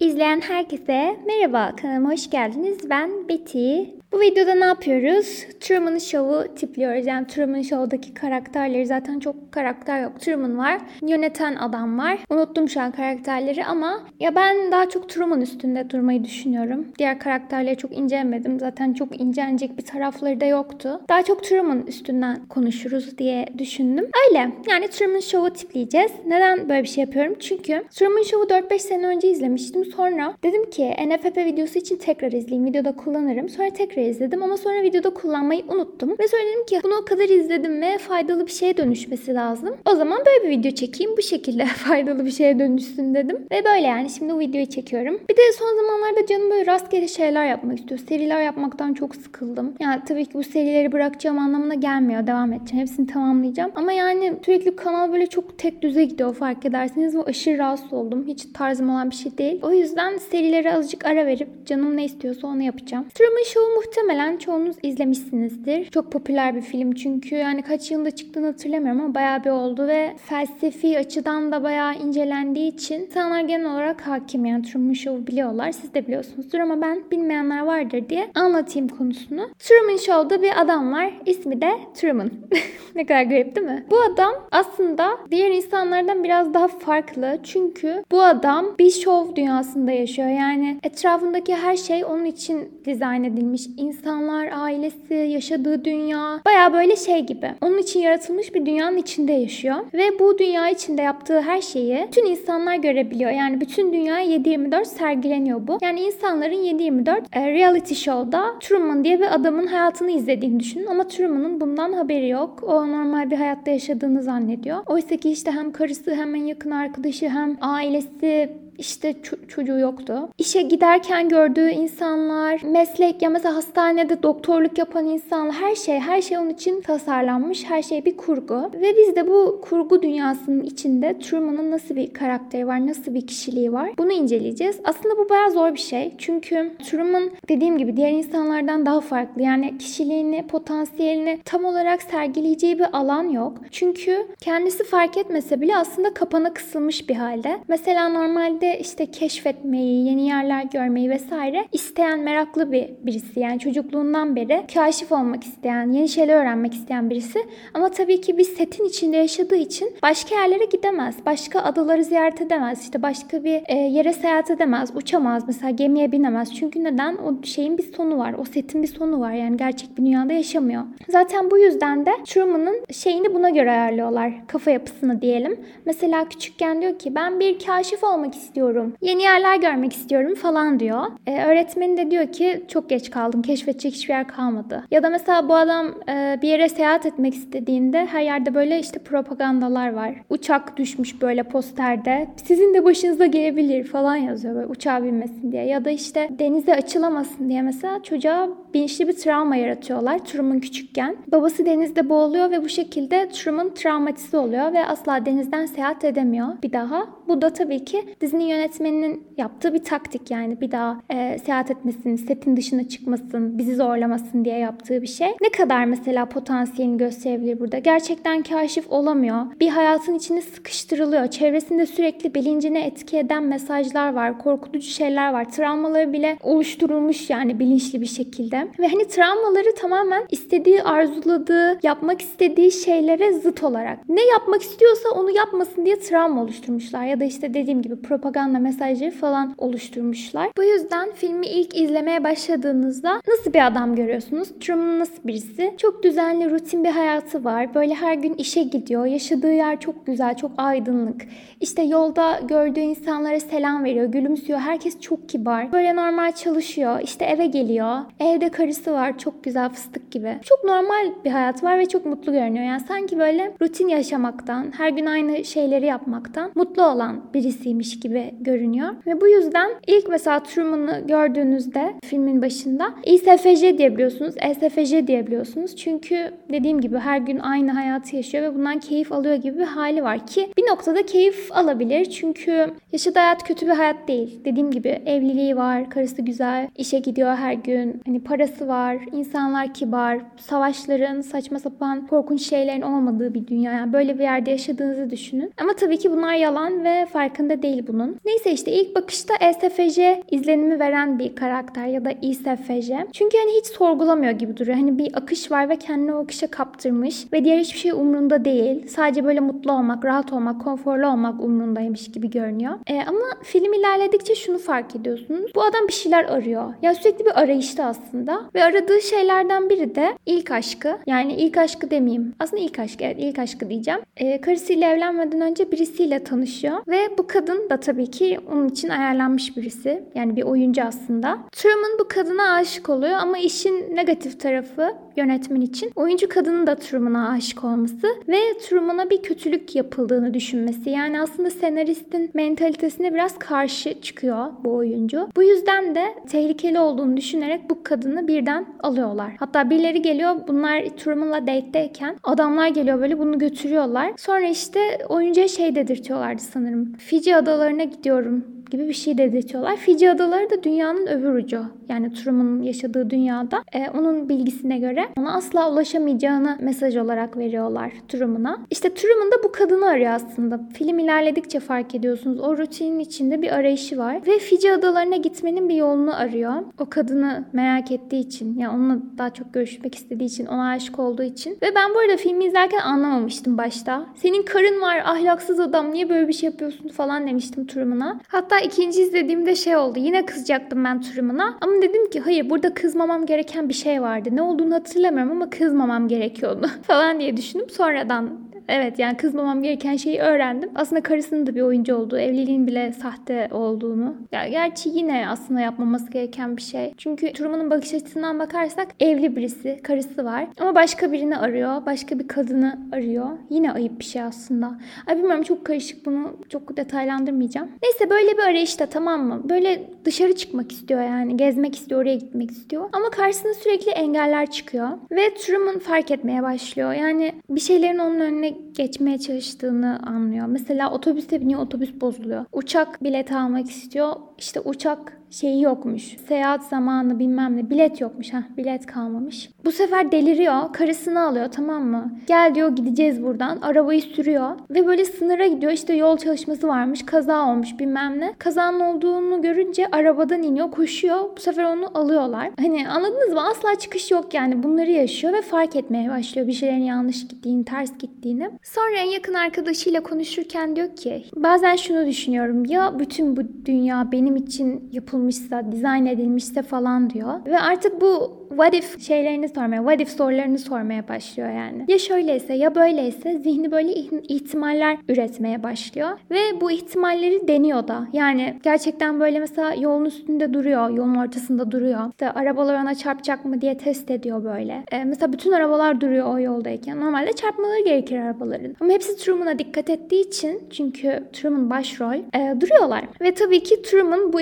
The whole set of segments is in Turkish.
İzleyen herkese merhaba kanalıma hoş geldiniz. Ben Betty. Bu videoda ne yapıyoruz? Truman Show'u tipliyoruz. Yani Truman Show'daki karakterleri zaten çok karakter yok. Truman var. Yöneten adam var. Unuttum şu an karakterleri ama ya ben daha çok Truman üstünde durmayı düşünüyorum. Diğer karakterleri çok incelemedim. Zaten çok incelenecek bir tarafları da yoktu. Daha çok Truman üstünden konuşuruz diye düşündüm. Öyle. Yani Truman Show'u tipleyeceğiz. Neden böyle bir şey yapıyorum? Çünkü Truman Show'u 4-5 sene önce izlemiştim. Sonra dedim ki NFP videosu için tekrar izleyeyim. Videoda kullanırım. Sonra tekrar izledim ama sonra videoda kullanmayı unuttum. Ve sonra dedim ki bunu o kadar izledim ve faydalı bir şeye dönüşmesi lazım. O zaman böyle bir video çekeyim. Bu şekilde faydalı bir şeye dönüşsün dedim. Ve böyle yani şimdi bu videoyu çekiyorum. Bir de son zamanlarda canım böyle rastgele şeyler yapmak istiyor. Seriler yapmaktan çok sıkıldım. Yani tabii ki bu serileri bırakacağım anlamına gelmiyor. Devam edeceğim. Hepsini tamamlayacağım. Ama yani sürekli kanal böyle çok tek düze gidiyor fark ederseniz. Bu aşırı rahatsız oldum. Hiç tarzım olan bir şey değil. O yüzden serilere azıcık ara verip canım ne istiyorsa onu yapacağım. Truman Show'u muhtemelen çoğunuz izlemişsinizdir. Çok popüler bir film çünkü yani kaç yılında çıktığını hatırlamıyorum ama bayağı bir oldu ve felsefi açıdan da bayağı incelendiği için insanlar genel olarak hakim yani Truman Show'u biliyorlar. Siz de biliyorsunuzdur ama ben bilmeyenler vardır diye anlatayım konusunu. Truman Show'da bir adam var. İsmi de Truman. ne kadar garip değil mi? Bu adam aslında diğer insanlardan biraz daha farklı. Çünkü bu adam bir şov dünyasında yaşıyor. Yani etrafındaki her şey onun için dizayn edilmiş. İnsanlar, ailesi, yaşadığı dünya baya böyle şey gibi. Onun için yaratılmış bir dünyanın içinde yaşıyor. Ve bu dünya içinde yaptığı her şeyi tüm insanlar görebiliyor. Yani bütün dünya 7-24 sergileniyor bu. Yani insanların 7-24 e, reality show'da Truman diye bir adamın hayatını izlediğini düşünün. Ama Truman'ın bundan haberi yok. O normal bir hayatta yaşadığını zannediyor. Oysa ki işte hem karısı hem en yakın arkadaşı hem ailesi işte çocuğu yoktu. İşe giderken gördüğü insanlar, meslek ya mesela hastanede doktorluk yapan insanlar her şey her şey onun için tasarlanmış. Her şey bir kurgu. Ve biz de bu kurgu dünyasının içinde Truman'ın nasıl bir karakteri var, nasıl bir kişiliği var bunu inceleyeceğiz. Aslında bu bayağı zor bir şey. Çünkü Truman dediğim gibi diğer insanlardan daha farklı. Yani kişiliğini, potansiyelini tam olarak sergileyeceği bir alan yok. Çünkü kendisi fark etmese bile aslında kapana kısılmış bir halde. Mesela normalde işte keşfetmeyi, yeni yerler görmeyi vesaire isteyen meraklı bir birisi. Yani çocukluğundan beri kaşif olmak isteyen, yeni şeyler öğrenmek isteyen birisi. Ama tabii ki bir setin içinde yaşadığı için başka yerlere gidemez. Başka adaları ziyaret edemez. İşte başka bir e, yere seyahat edemez. Uçamaz mesela gemiye binemez. Çünkü neden? O şeyin bir sonu var. O setin bir sonu var. Yani gerçek bir dünyada yaşamıyor. Zaten bu yüzden de Truman'ın şeyini buna göre ayarlıyorlar. Kafa yapısını diyelim. Mesela küçükken diyor ki ben bir kaşif olmak istiyorum. Yeni yerler görmek istiyorum falan diyor. Ee, öğretmeni de diyor ki çok geç kaldım. Keşfedecek hiçbir yer kalmadı. Ya da mesela bu adam e, bir yere seyahat etmek istediğinde her yerde böyle işte propagandalar var. Uçak düşmüş böyle posterde. Sizin de başınıza gelebilir falan yazıyor böyle uçağa binmesin diye. Ya da işte denize açılamasın diye mesela çocuğa bilinçli bir travma yaratıyorlar Truman küçükken. Babası denizde boğuluyor ve bu şekilde Truman travmatize oluyor ve asla denizden seyahat edemiyor bir daha. Bu da tabii ki dizinin yönetmeninin yaptığı bir taktik yani bir daha e, seyahat etmesin, setin dışına çıkmasın, bizi zorlamasın diye yaptığı bir şey. Ne kadar mesela potansiyelini gösterebilir burada? Gerçekten kaşif olamıyor. Bir hayatın içine sıkıştırılıyor. Çevresinde sürekli bilincine etki eden mesajlar var, korkutucu şeyler var. Travmaları bile oluşturulmuş yani bilinçli bir şekilde. Ve hani travmaları tamamen istediği, arzuladığı, yapmak istediği şeylere zıt olarak. Ne yapmak istiyorsa onu yapmasın diye travma oluşturmuşlar. Ya da işte dediğim gibi propaganda mesajları falan oluşturmuşlar. Bu yüzden filmi ilk izlemeye başladığınızda nasıl bir adam görüyorsunuz? Truman nasıl birisi? Çok düzenli, rutin bir hayatı var. Böyle her gün işe gidiyor. Yaşadığı yer çok güzel, çok aydınlık. İşte yolda gördüğü insanlara selam veriyor, gülümsüyor. Herkes çok kibar. Böyle normal çalışıyor. İşte eve geliyor. Evde karısı var. Çok güzel fıstık gibi. Çok normal bir hayat var ve çok mutlu görünüyor. Yani sanki böyle rutin yaşamaktan, her gün aynı şeyleri yapmaktan mutlu olan birisiymiş gibi görünüyor. Ve bu yüzden ilk mesela Truman'ı gördüğünüzde filmin başında İSFJ diyebiliyorsunuz, ESFJ diyebiliyorsunuz. Çünkü dediğim gibi her gün aynı hayatı yaşıyor ve bundan keyif alıyor gibi bir hali var ki bir noktada keyif alabilir. Çünkü yaşadığı hayat kötü bir hayat değil. Dediğim gibi evliliği var, karısı güzel, işe gidiyor her gün. Hani parası var, insanlar kibar, savaşların, saçma sapan korkunç şeylerin olmadığı bir dünya. Yani böyle bir yerde yaşadığınızı düşünün. Ama tabii ki bunlar yalan ve farkında değil bunun. Truman. Neyse işte ilk bakışta ESFJ izlenimi veren bir karakter ya da İSFJ. Çünkü hani hiç sorgulamıyor gibi duruyor. Hani bir akış var ve kendini o akışa kaptırmış ve diğer hiçbir şey umrunda değil. Sadece böyle mutlu olmak, rahat olmak, konforlu olmak umrundaymış gibi görünüyor. E, ama film ilerledikçe şunu fark ediyorsunuz. Bu adam bir şeyler arıyor. Ya sürekli bir arayışta aslında. Ve aradığı şeylerden biri de ilk aşkı. Yani ilk aşkı demeyeyim. Aslında ilk aşkı evet ilk aşkı diyeceğim. E, karısıyla evlenmeden önce birisiyle tanışıyor. Ve bu kadın da tabii ki onun için ayarlanmış birisi. Yani bir oyuncu aslında. Truman bu kadına aşık oluyor ama işin negatif tarafı yönetmen için oyuncu kadının da Truman'a aşık olması ve Truman'a bir kötülük yapıldığını düşünmesi. Yani aslında senaristin mentalitesine biraz karşı çıkıyor bu oyuncu. Bu yüzden de tehlikeli olduğunu düşünerek bu kadını birden alıyorlar. Hatta birileri geliyor bunlar Truman'la date'deyken adamlar geliyor böyle bunu götürüyorlar. Sonra işte oyuncuya şey dedirtiyorlardı sanırım. Fiji adalarına gidiyorum gibi bir şey dedirtiyorlar. Fiji adaları da dünyanın öbür ucu. Yani Truman'ın yaşadığı dünyada e, onun bilgisine göre ona asla ulaşamayacağını mesaj olarak veriyorlar Truman'a. İşte Truman da bu kadını arıyor aslında. Film ilerledikçe fark ediyorsunuz. O rutinin içinde bir arayışı var. Ve Fiji adalarına gitmenin bir yolunu arıyor. O kadını merak ettiği için. Yani onunla daha çok görüşmek istediği için. Ona aşık olduğu için. Ve ben bu arada filmi izlerken anlamamıştım başta. Senin karın var ahlaksız adam niye böyle bir şey yapıyorsun falan demiştim Truman'a. Hatta ikinci izlediğimde şey oldu. Yine kızacaktım ben Truman'a. Ama dedim ki hayır burada kızmamam gereken bir şey vardı. Ne olduğunu hatırlamıyorum ama kızmamam gerekiyordu falan diye düşündüm. Sonradan Evet yani kızmamam gereken şeyi öğrendim. Aslında karısının da bir oyuncu olduğu, evliliğin bile sahte olduğunu. Ya gerçi yine aslında yapmaması gereken bir şey. Çünkü Truman'ın bakış açısından bakarsak evli birisi, karısı var. Ama başka birini arıyor, başka bir kadını arıyor. Yine ayıp bir şey aslında. Ay bilmiyorum çok karışık bunu çok detaylandırmayacağım. Neyse böyle bir arayışta tamam mı? Böyle dışarı çıkmak istiyor yani. Gezmek istiyor, oraya gitmek istiyor. Ama karşısına sürekli engeller çıkıyor. Ve Truman fark etmeye başlıyor. Yani bir şeylerin onun önüne geçmeye çalıştığını anlıyor. Mesela otobüste biniyor, otobüs bozuluyor. Uçak bilet almak istiyor. İşte uçak şeyi yokmuş. Seyahat zamanı bilmem ne bilet yokmuş. ha bilet kalmamış. Bu sefer deliriyor. Karısını alıyor tamam mı? Gel diyor gideceğiz buradan. Arabayı sürüyor. Ve böyle sınıra gidiyor. İşte yol çalışması varmış. Kaza olmuş bilmem ne. Kazanın olduğunu görünce arabadan iniyor. Koşuyor. Bu sefer onu alıyorlar. Hani anladınız mı? Asla çıkış yok yani. Bunları yaşıyor ve fark etmeye başlıyor. Bir şeylerin yanlış gittiğini, ters gittiğini. Sonra en yakın arkadaşıyla konuşurken diyor ki bazen şunu düşünüyorum. Ya bütün bu dünya benim için yapılmışsa, dizayn edilmişse falan diyor. Ve artık bu what if şeylerini sormaya, what if sorularını sormaya başlıyor yani. Ya şöyleyse ya böyleyse zihni böyle ihtimaller üretmeye başlıyor. Ve bu ihtimalleri deniyor da. Yani gerçekten böyle mesela yolun üstünde duruyor, yolun ortasında duruyor. İşte arabalar ona çarpacak mı diye test ediyor böyle. Ee, mesela bütün arabalar duruyor o yoldayken. Normalde çarpmaları gerekir arabaların. Ama hepsi Truman'a dikkat ettiği için çünkü Truman başrol e, duruyorlar. Ve tabii ki Truman bu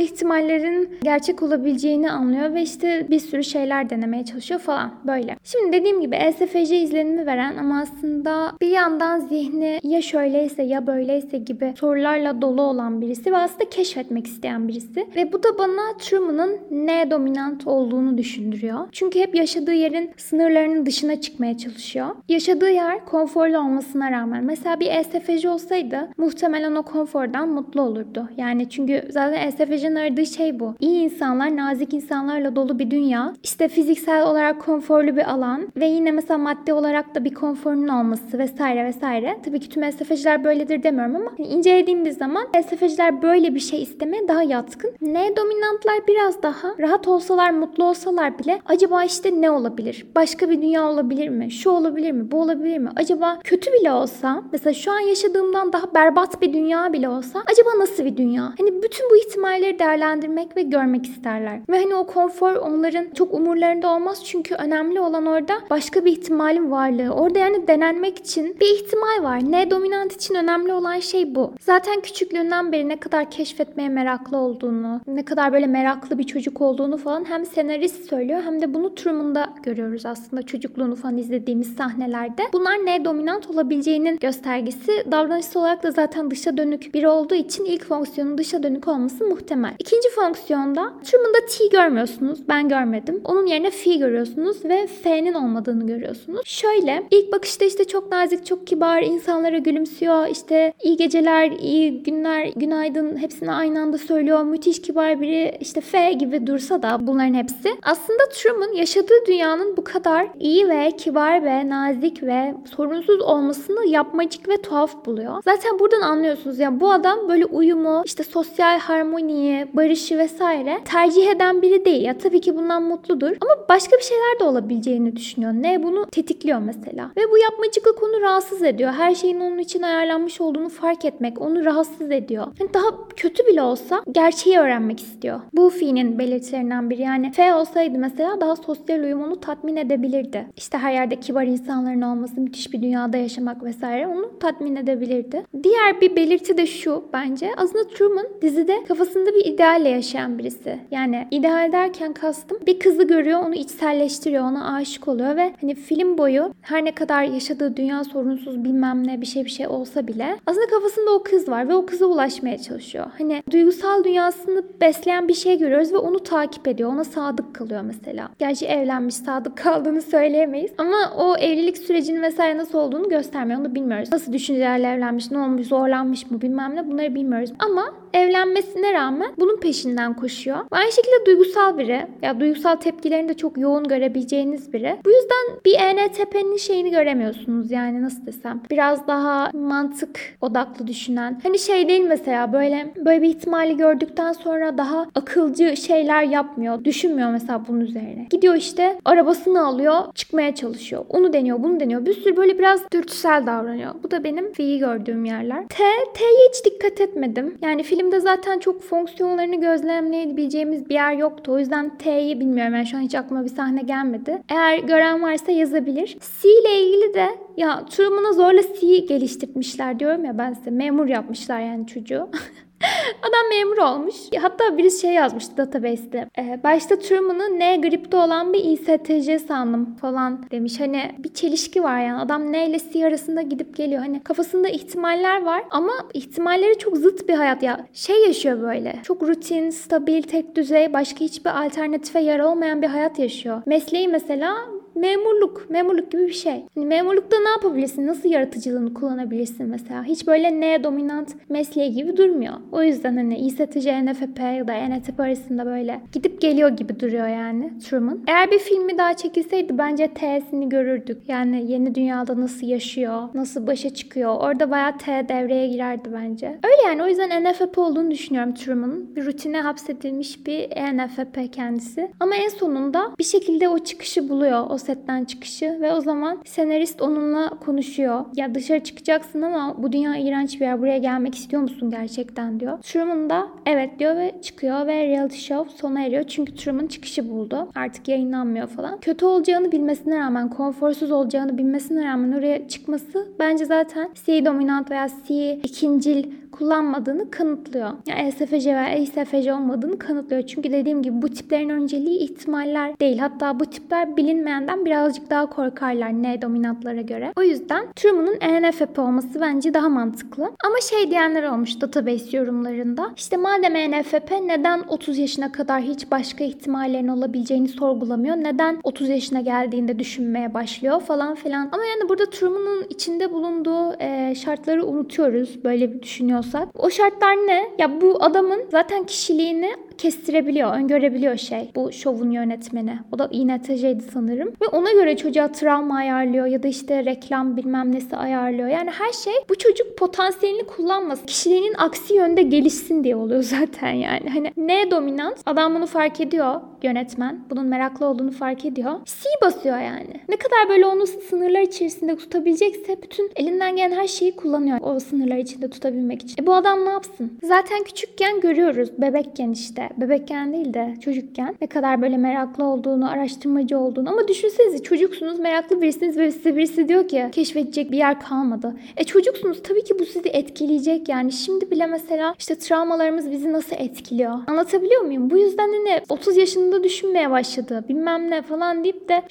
ihtimallerin gerçek olabileceğini anlıyor ve işte bir sürü şeyler denemeye çalışıyor falan böyle. Şimdi dediğim gibi ESFJ izlenimi veren ama aslında bir yandan zihni ya şöyleyse ya böyleyse gibi sorularla dolu olan birisi ve aslında keşfetmek isteyen birisi. Ve bu da bana Truman'ın ne dominant olduğunu düşündürüyor. Çünkü hep yaşadığı yerin sınırlarının dışına çıkmaya çalışıyor. Yaşadığı yer konforlu olmasına rağmen mesela bir ESFJ olsaydı muhtemelen o konfordan mutlu olurdu. Yani çünkü zaten ESFJ'nin aradığı şey bu. İyi insanlar, nazik insanlarla dolu bir dünya. İşte fiziksel olarak konforlu bir alan ve yine mesela maddi olarak da bir konforunun olması vesaire vesaire. Tabii ki tüm SFC'ler böyledir demiyorum ama hani incelediğimiz zaman SFC'ler böyle bir şey istemeye daha yatkın. Ne dominantlar biraz daha rahat olsalar, mutlu olsalar bile acaba işte ne olabilir? Başka bir dünya olabilir mi? Şu olabilir mi? Bu olabilir mi? Acaba kötü bile olsa, mesela şu an yaşadığımdan daha berbat bir dünya bile olsa acaba nasıl bir dünya? Hani bütün bu ihtimalleri değerlendirmek ve görmek isterler. Ve hani o konfor onların çok umurlarında olmaz çünkü önemli olan orada başka bir ihtimalin varlığı. Orada yani denenmek için bir ihtimal var. Ne dominant için önemli olan şey bu. Zaten küçüklüğünden beri ne kadar keşfetmeye meraklı olduğunu, ne kadar böyle meraklı bir çocuk olduğunu falan hem senarist söylüyor hem de bunu Truman'da görüyoruz aslında çocukluğunu falan izlediğimiz sahnelerde. Bunlar ne dominant olabileceğinin göstergesi. Davranışsal olarak da zaten dışa dönük biri olduğu için ilk fonksiyonun dışa dönük olması muhtemel. İkinci fonksiyonda Truman'da T görmüyorsunuz. Ben görmedim. Onun yerine F görüyorsunuz ve F'nin olmadığını görüyorsunuz. Şöyle ilk bakışta işte çok nazik, çok kibar, insanlara gülümsüyor. İşte iyi geceler, iyi günler, günaydın hepsini aynı anda söylüyor. Müthiş kibar biri işte F gibi dursa da bunların hepsi. Aslında Truman yaşadığı dünyanın bu kadar iyi ve kibar ve nazik ve sorunsuz olmasını yapmacık ve tuhaf buluyor. Zaten buradan anlıyorsunuz ya bu adam böyle uyumu, işte sosyal harmoniyi, barışı vesaire tercih eden biri değil. Ya tabii ki bundan mutludur ama başka bir şeyler de olabileceğini düşünüyor. Ne bunu tetikliyor mesela. Ve bu yapmacıklık onu rahatsız ediyor. Her şeyin onun için ayarlanmış olduğunu fark etmek onu rahatsız ediyor. Yani daha kötü bile olsa gerçeği öğrenmek istiyor. Bu fiilin belirtilerinden biri. Yani F olsaydı mesela daha sosyal uyum onu tatmin edebilirdi. İşte her yerde kibar insanların olması, müthiş bir dünyada yaşamak vesaire onu tatmin edebilirdi. Diğer bir belirti de şu bence. Aslında Truman dizide kafasında bir idealle yaşayan birisi. Yani ideal derken kastım bir kızı görüyor, onu içselleştiriyor, ona aşık oluyor ve hani film boyu her ne kadar yaşadığı dünya sorunsuz bilmem ne bir şey bir şey olsa bile aslında kafasında o kız var ve o kıza ulaşmaya çalışıyor. Hani duygusal dünyasını besleyen bir şey görüyoruz ve onu takip ediyor. Ona sadık kalıyor mesela. Gerçi evlenmiş, sadık kaldığını söyleyemeyiz. Ama o evlilik sürecinin vesaire nasıl olduğunu göstermiyor. Onu bilmiyoruz. Nasıl düşüncelerle evlenmiş, ne olmuş, zorlanmış mı bilmem ne bunları bilmiyoruz. Ama evlenmesine rağmen bunun peşinden koşuyor. Aynı şekilde duygusal biri. Ya duygusal tepkilerini de çok yoğun görebileceğiniz biri. Bu yüzden bir ENTP'nin şeyini göremiyorsunuz yani nasıl desem. Biraz daha mantık odaklı düşünen. Hani şey değil mesela böyle böyle bir ihtimali gördükten sonra daha akılcı şeyler yapmıyor. Düşünmüyor mesela bunun üzerine. Gidiyor işte arabasını alıyor, çıkmaya çalışıyor. Onu deniyor, bunu deniyor. Bir sürü böyle biraz dürtüsel davranıyor. Bu da benim fiyi gördüğüm yerler. T, T'ye hiç dikkat etmedim. Yani filmde zaten çok fonksiyonlarını gözlemleyebileceğimiz bir yer yoktu. O yüzden T'yi bilmiyorum. Yani şu an hiç aklıma bir sahne gelmedi. Eğer gören varsa yazabilir. C ile ilgili de ya Truman'a zorla C geliştirmişler diyorum ya ben size. Memur yapmışlar yani çocuğu. Adam memur olmuş. Hatta birisi şey yazmıştı database'te. Ee, başta Truman'ı N gripte olan bir ISTC sandım falan demiş. Hani bir çelişki var yani. Adam N ile C arasında gidip geliyor. Hani kafasında ihtimaller var ama ihtimalleri çok zıt bir hayat ya. Şey yaşıyor böyle. Çok rutin, stabil, tek düzey, başka hiçbir alternatife yer olmayan bir hayat yaşıyor. Mesleği mesela memurluk, memurluk gibi bir şey. Hani memurlukta ne yapabilirsin? Nasıl yaratıcılığını kullanabilirsin mesela? Hiç böyle ne dominant mesleği gibi durmuyor. O yüzden hani İSTC, NFP ya da ENTP arasında böyle gidip geliyor gibi duruyor yani Truman. Eğer bir filmi daha çekilseydi bence T'sini görürdük. Yani yeni dünyada nasıl yaşıyor, nasıl başa çıkıyor. Orada bayağı T devreye girerdi bence. Öyle yani o yüzden NFP olduğunu düşünüyorum Truman'ın. Bir rutine hapsedilmiş bir ENFP kendisi. Ama en sonunda bir şekilde o çıkışı buluyor. O setten çıkışı ve o zaman senarist onunla konuşuyor. Ya dışarı çıkacaksın ama bu dünya iğrenç bir yer. Buraya gelmek istiyor musun gerçekten diyor. Truman da evet diyor ve çıkıyor ve reality show sona eriyor. Çünkü Truman çıkışı buldu. Artık yayınlanmıyor falan. Kötü olacağını bilmesine rağmen, konforsuz olacağını bilmesine rağmen oraya çıkması bence zaten C dominant veya C ikincil kullanmadığını kanıtlıyor. Yani ESFC veya ESFC olmadığını kanıtlıyor. Çünkü dediğim gibi bu tiplerin önceliği ihtimaller değil. Hatta bu tipler bilinmeyenden birazcık daha korkarlar ne dominantlara göre. O yüzden Truman'ın ENFP olması bence daha mantıklı. Ama şey diyenler olmuş database yorumlarında. İşte madem ENFP neden 30 yaşına kadar hiç başka ihtimallerin olabileceğini sorgulamıyor? Neden 30 yaşına geldiğinde düşünmeye başlıyor falan filan. Ama yani burada Truman'ın içinde bulunduğu e, şartları unutuyoruz. Böyle bir düşünüyorsak. O şartlar ne? Ya bu adamın zaten kişiliğini kestirebiliyor, öngörebiliyor şey. Bu şovun yönetmeni. O da İNTC'ydi sanırım. Ve ona göre çocuğa travma ayarlıyor ya da işte reklam bilmem nesi ayarlıyor. Yani her şey bu çocuk potansiyelini kullanmasın. Kişiliğinin aksi yönde gelişsin diye oluyor zaten yani. Hani ne dominant? Adam bunu fark ediyor yönetmen. Bunun meraklı olduğunu fark ediyor. C basıyor yani. Ne kadar böyle onu sınırlar içerisinde tutabilecekse bütün elinden gelen her şeyi kullanıyor. O sınırlar içinde tutabilmek için. E bu adam ne yapsın? Zaten küçükken görüyoruz. Bebekken işte. Bebekken değil de çocukken. Ne kadar böyle meraklı olduğunu, araştırmacı olduğunu. Ama düşünsenize çocuksunuz, meraklı birisiniz ve size birisi diyor ki keşfedecek bir yer kalmadı. E çocuksunuz tabii ki bu sizi etkileyecek yani. Şimdi bile mesela işte travmalarımız bizi nasıl etkiliyor? Anlatabiliyor muyum? Bu yüzden hani 30 yaşında düşünmeye başladı. Bilmem ne falan deyip de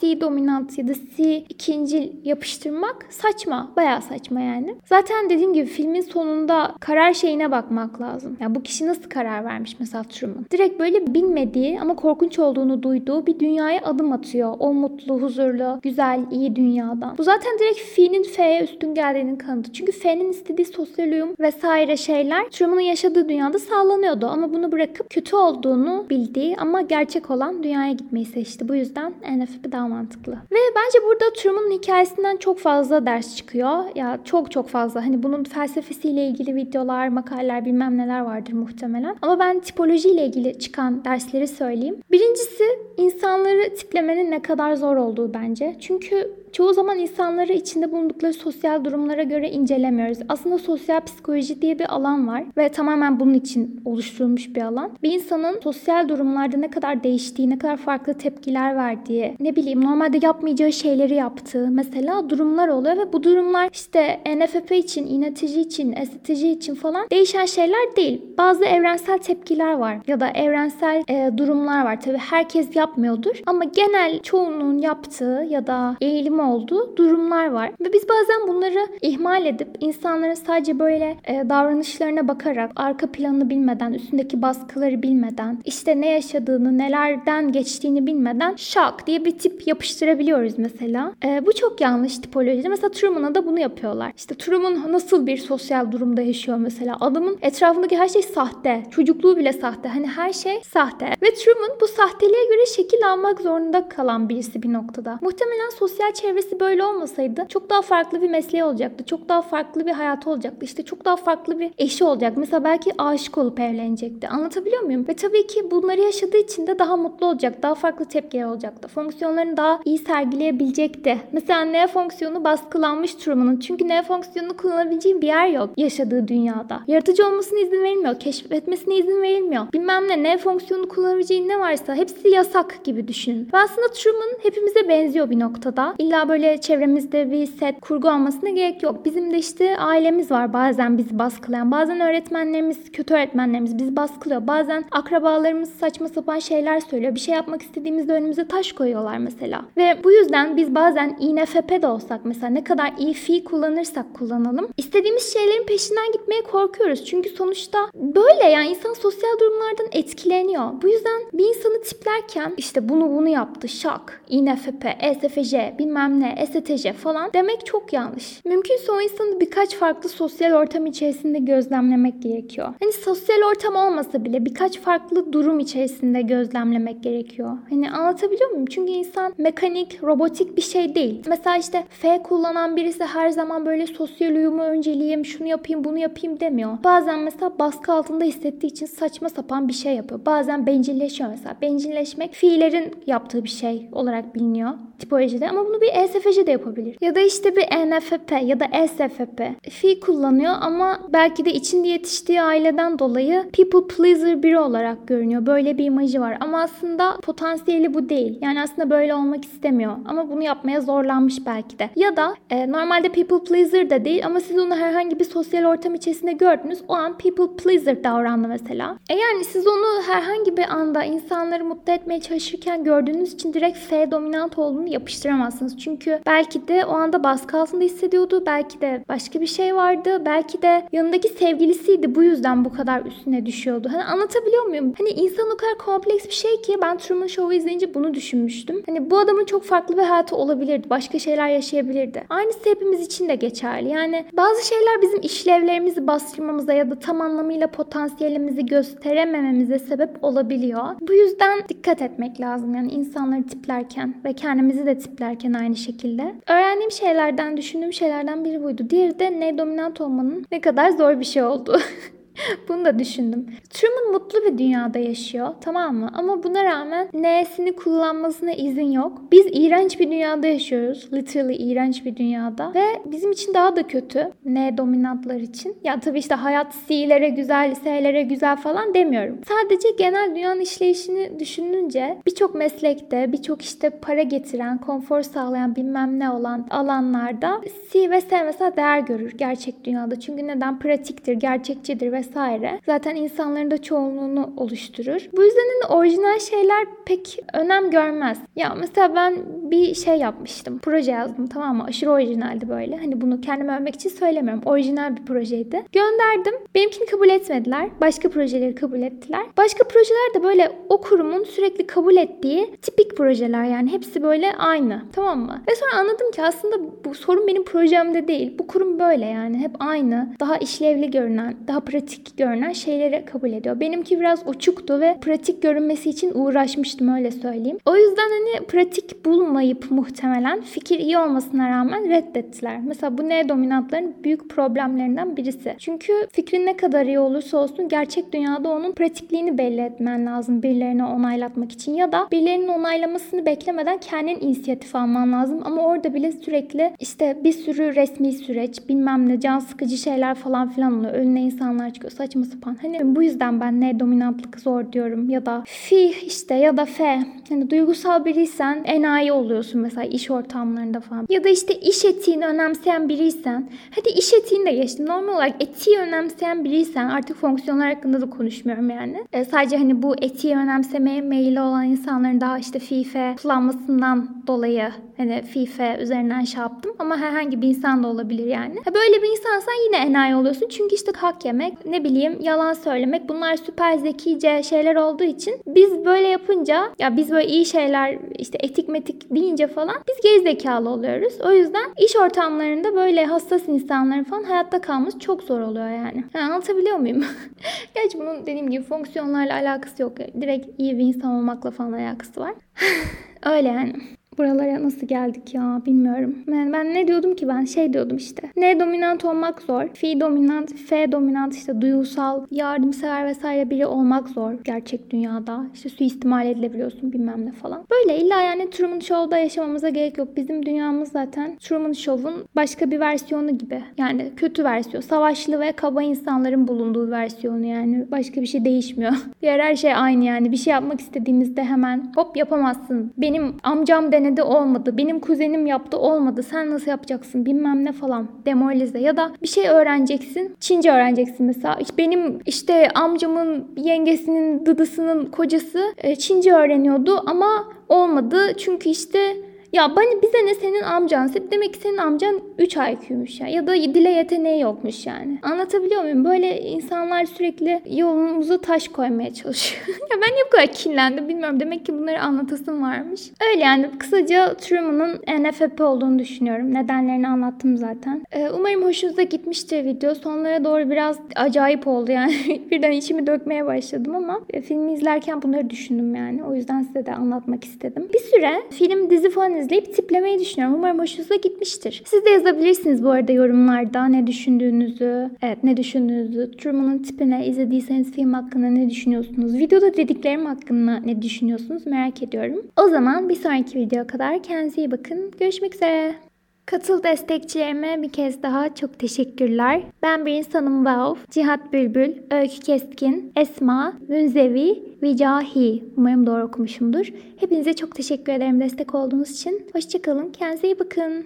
C dominant ya da C ikincil yapıştırmak saçma. Bayağı saçma yani. Zaten dediğim gibi filmin sonunda karar şeyine bakmak lazım. Yani bu kişi nasıl karar vermiş mesela mesela Truman. Direkt böyle bilmediği ama korkunç olduğunu duyduğu bir dünyaya adım atıyor. O mutlu, huzurlu, güzel, iyi dünyadan. Bu zaten direkt Fi'nin F'ye üstün geldiğinin kanıtı. Çünkü F'nin istediği sosyal uyum vesaire şeyler Truman'ın yaşadığı dünyada sağlanıyordu. Ama bunu bırakıp kötü olduğunu bildiği ama gerçek olan dünyaya gitmeyi seçti. Bu yüzden NFP daha mantıklı. Ve bence burada Truman'ın hikayesinden çok fazla ders çıkıyor. Ya çok çok fazla. Hani bunun felsefesiyle ilgili videolar, makaleler bilmem neler vardır muhtemelen. Ama ben tipolojiyle ilgili çıkan dersleri söyleyeyim. Birincisi insanları tiplemenin ne kadar zor olduğu bence. Çünkü çoğu zaman insanları içinde bulundukları sosyal durumlara göre incelemiyoruz. Aslında sosyal psikoloji diye bir alan var ve tamamen bunun için oluşturulmuş bir alan. Bir insanın sosyal durumlarda ne kadar değiştiği, ne kadar farklı tepkiler verdiği, ne bileyim normalde yapmayacağı şeyleri yaptığı mesela durumlar oluyor ve bu durumlar işte NFP için, inetici için, estetici için falan değişen şeyler değil. Bazı evrensel tepkiler var ya da evrensel e, durumlar var. Tabii herkes yapmıyordur ama genel çoğunluğun yaptığı ya da eğilim olduğu durumlar var. Ve biz bazen bunları ihmal edip insanların sadece böyle e, davranışlarına bakarak, arka planını bilmeden, üstündeki baskıları bilmeden, işte ne yaşadığını, nelerden geçtiğini bilmeden şak diye bir tip yapıştırabiliyoruz mesela. E, bu çok yanlış tipolojide. Mesela Truman'a da bunu yapıyorlar. İşte Truman nasıl bir sosyal durumda yaşıyor mesela? Adamın etrafındaki her şey sahte. Çocukluğu bile sahte. Hani her şey sahte. Ve Truman bu sahteliğe göre şekil almak zorunda kalan birisi bir noktada. Muhtemelen sosyal çevre çevresi böyle olmasaydı çok daha farklı bir mesleği olacaktı. Çok daha farklı bir hayatı olacaktı. İşte çok daha farklı bir eşi olacak. Mesela belki aşık olup evlenecekti. Anlatabiliyor muyum? Ve tabii ki bunları yaşadığı için de daha mutlu olacak. Daha farklı tepkiler olacaktı. Fonksiyonlarını daha iyi sergileyebilecekti. Mesela ne fonksiyonu baskılanmış Truman'ın. Çünkü ne fonksiyonunu kullanabileceği bir yer yok yaşadığı dünyada. Yaratıcı olmasına izin verilmiyor. Keşfetmesine izin verilmiyor. Bilmem ne ne fonksiyonu kullanabileceği ne varsa hepsi yasak gibi düşünün. Ve aslında Truman hepimize benziyor bir noktada. İlla böyle çevremizde bir set kurgu olmasına gerek yok. Bizim de işte ailemiz var bazen bizi baskılayan. Bazen öğretmenlerimiz, kötü öğretmenlerimiz bizi baskılıyor. Bazen akrabalarımız saçma sapan şeyler söylüyor. Bir şey yapmak istediğimizde önümüze taş koyuyorlar mesela. Ve bu yüzden biz bazen INFP de olsak mesela ne kadar iyi fi kullanırsak kullanalım. istediğimiz şeylerin peşinden gitmeye korkuyoruz. Çünkü sonuçta böyle yani insan sosyal durumlardan etkileniyor. Bu yüzden bir insanı tiplerken işte bunu bunu yaptı şak, INFP, ESFJ bilmem ne, ESTJ falan demek çok yanlış. Mümkünse o insanı birkaç farklı sosyal ortam içerisinde gözlemlemek gerekiyor. Hani sosyal ortam olmasa bile birkaç farklı durum içerisinde gözlemlemek gerekiyor. Hani anlatabiliyor muyum? Çünkü insan mekanik, robotik bir şey değil. Mesela işte F kullanan birisi her zaman böyle sosyal uyumu önceleyeyim, şunu yapayım, bunu yapayım demiyor. Bazen mesela baskı altında hissettiği için saçma sapan bir şey yapıyor. Bazen bencilleşiyor mesela. Bencilleşmek fiillerin yaptığı bir şey olarak biliniyor tipolojide ama bunu bir ESFJ de yapabilir. Ya da işte bir ENFP ya da ESFP. Fi kullanıyor ama belki de içinde yetiştiği aileden dolayı people pleaser biri olarak görünüyor. Böyle bir imajı var ama aslında potansiyeli bu değil. Yani aslında böyle olmak istemiyor ama bunu yapmaya zorlanmış belki de. Ya da e, normalde people pleaser de değil ama siz onu herhangi bir sosyal ortam içerisinde gördünüz. O an people pleaser davrandı mesela. E yani siz onu herhangi bir anda insanları mutlu etmeye çalışırken gördüğünüz için direkt F dominant olduğunu yapıştıramazsınız. Çünkü belki de o anda baskı altında hissediyordu. Belki de başka bir şey vardı. Belki de yanındaki sevgilisiydi. Bu yüzden bu kadar üstüne düşüyordu. Hani anlatabiliyor muyum? Hani insan o kadar kompleks bir şey ki ben Truman Show'u izleyince bunu düşünmüştüm. Hani bu adamın çok farklı bir hayatı olabilirdi. Başka şeyler yaşayabilirdi. Aynısı hepimiz için de geçerli. Yani bazı şeyler bizim işlevlerimizi bastırmamıza ya da tam anlamıyla potansiyelimizi gösteremememize sebep olabiliyor. Bu yüzden dikkat etmek lazım. Yani insanları tiplerken ve kendimizi de tiplerken aynı şekilde. Öğrendiğim şeylerden, düşündüğüm şeylerden biri buydu. Diğeri de ne dominant olmanın ne kadar zor bir şey olduğu. Bunu da düşündüm. Truman mutlu bir dünyada yaşıyor tamam mı? Ama buna rağmen N'sini kullanmasına izin yok. Biz iğrenç bir dünyada yaşıyoruz. Literally iğrenç bir dünyada. Ve bizim için daha da kötü. N dominantlar için. Ya tabii işte hayat C'lere güzel, S'lere güzel falan demiyorum. Sadece genel dünyanın işleyişini düşününce birçok meslekte, birçok işte para getiren, konfor sağlayan bilmem ne olan alanlarda C ve S mesela değer görür gerçek dünyada. Çünkü neden? Pratiktir, gerçekçidir ve vesaire zaten insanların da çoğunluğunu oluşturur. Bu yüzden de orijinal şeyler pek önem görmez. Ya mesela ben bir şey yapmıştım. Proje yazdım tamam mı? Aşırı orijinaldi böyle. Hani bunu kendime övmek için söylemiyorum. Orijinal bir projeydi. Gönderdim. Benimkini kabul etmediler. Başka projeleri kabul ettiler. Başka projeler de böyle o kurumun sürekli kabul ettiği tipik projeler yani. Hepsi böyle aynı. Tamam mı? Ve sonra anladım ki aslında bu sorun benim projemde değil. Bu kurum böyle yani. Hep aynı. Daha işlevli görünen, daha pratik görünen şeyleri kabul ediyor. Benimki biraz uçuktu ve pratik görünmesi için uğraşmıştım öyle söyleyeyim. O yüzden hani pratik bulmayıp muhtemelen fikir iyi olmasına rağmen reddettiler. Mesela bu ne dominantların büyük problemlerinden birisi. Çünkü fikrin ne kadar iyi olursa olsun gerçek dünyada onun pratikliğini belli etmen lazım birilerine onaylatmak için ya da birilerinin onaylamasını beklemeden kendin inisiyatif alman lazım ama orada bile sürekli işte bir sürü resmi süreç bilmem ne can sıkıcı şeyler falan filan oluyor. Önüne insanlar çıkıyor saçma sapan. Hani bu yüzden ben ne dominantlık zor diyorum ya da fi işte ya da fe. Hani duygusal biriysen enayi oluyorsun mesela iş ortamlarında falan. Ya da işte iş etiğini önemseyen biriysen. Hadi iş etiğini de geçtim. Normal olarak etiği önemseyen biriysen artık fonksiyonlar hakkında da konuşmuyorum yani. E, sadece hani bu etiği önemsemeye meyilli olan insanların daha işte fife kullanmasından dolayı hani fife üzerinden şey yaptım. Ama herhangi bir insan da olabilir yani. Ha, böyle bir insansan yine enayi oluyorsun. Çünkü işte hak yemek, ne bileyim yalan söylemek bunlar süper zekice şeyler olduğu için biz böyle yapınca ya biz böyle iyi şeyler işte etik metik deyince falan biz geri zekalı oluyoruz. O yüzden iş ortamlarında böyle hassas insanların falan hayatta kalması çok zor oluyor yani. yani anlatabiliyor muyum? Gerçi bunun dediğim gibi fonksiyonlarla alakası yok. Direkt iyi bir insan olmakla falan alakası var. Öyle yani. Buralara nasıl geldik ya bilmiyorum. Yani ben ne diyordum ki ben şey diyordum işte. Ne dominant olmak zor. Fi dominant, F dominant işte duygusal, yardımsever vesaire biri olmak zor gerçek dünyada. İşte suistimal edilebiliyorsun bilmem ne falan. Böyle illa yani Truman Show'da yaşamamıza gerek yok. Bizim dünyamız zaten Truman Show'un başka bir versiyonu gibi. Yani kötü versiyon. Savaşlı ve kaba insanların bulunduğu versiyonu yani. Başka bir şey değişmiyor. Diğer her şey aynı yani. Bir şey yapmak istediğimizde hemen hop yapamazsın. Benim amcam denen denedi olmadı. Benim kuzenim yaptı olmadı. Sen nasıl yapacaksın bilmem ne falan. Demoralize ya da bir şey öğreneceksin. Çince öğreneceksin mesela. Benim işte amcamın yengesinin dıdısının kocası e, Çince öğreniyordu ama olmadı. Çünkü işte ya bana bize ne senin amcan? Demek ki senin amcan 3 IQ'ymuş ya. Ya da dile yeteneği yokmuş yani. Anlatabiliyor muyum? Böyle insanlar sürekli yolumuza taş koymaya çalışıyor. ya ben niye bu kadar kinlendim bilmiyorum. Demek ki bunları anlatasım varmış. Öyle yani kısaca Truman'ın NFP olduğunu düşünüyorum. Nedenlerini anlattım zaten. Ee, umarım hoşunuza gitmiştir video. Sonlara doğru biraz acayip oldu yani. Birden içimi dökmeye başladım ama e, filmi izlerken bunları düşündüm yani. O yüzden size de anlatmak istedim. Bir süre film dizi falan izleyip tiplemeyi düşünüyorum. Umarım hoşunuza gitmiştir. Siz de yazabilirsiniz bu arada yorumlarda ne düşündüğünüzü, evet ne düşündüğünüzü, Truman'ın tipine izlediyseniz film hakkında ne düşünüyorsunuz, videoda dediklerim hakkında ne düşünüyorsunuz merak ediyorum. O zaman bir sonraki video kadar kendinize iyi bakın. Görüşmek üzere. Katıl destekçilerime bir kez daha çok teşekkürler. Ben bir insanım Vauf, Cihat Bülbül, Öykü Keskin, Esma, Münzevi, Vicahi. Umarım doğru okumuşumdur. Hepinize çok teşekkür ederim destek olduğunuz için. Hoşçakalın, kendinize iyi bakın.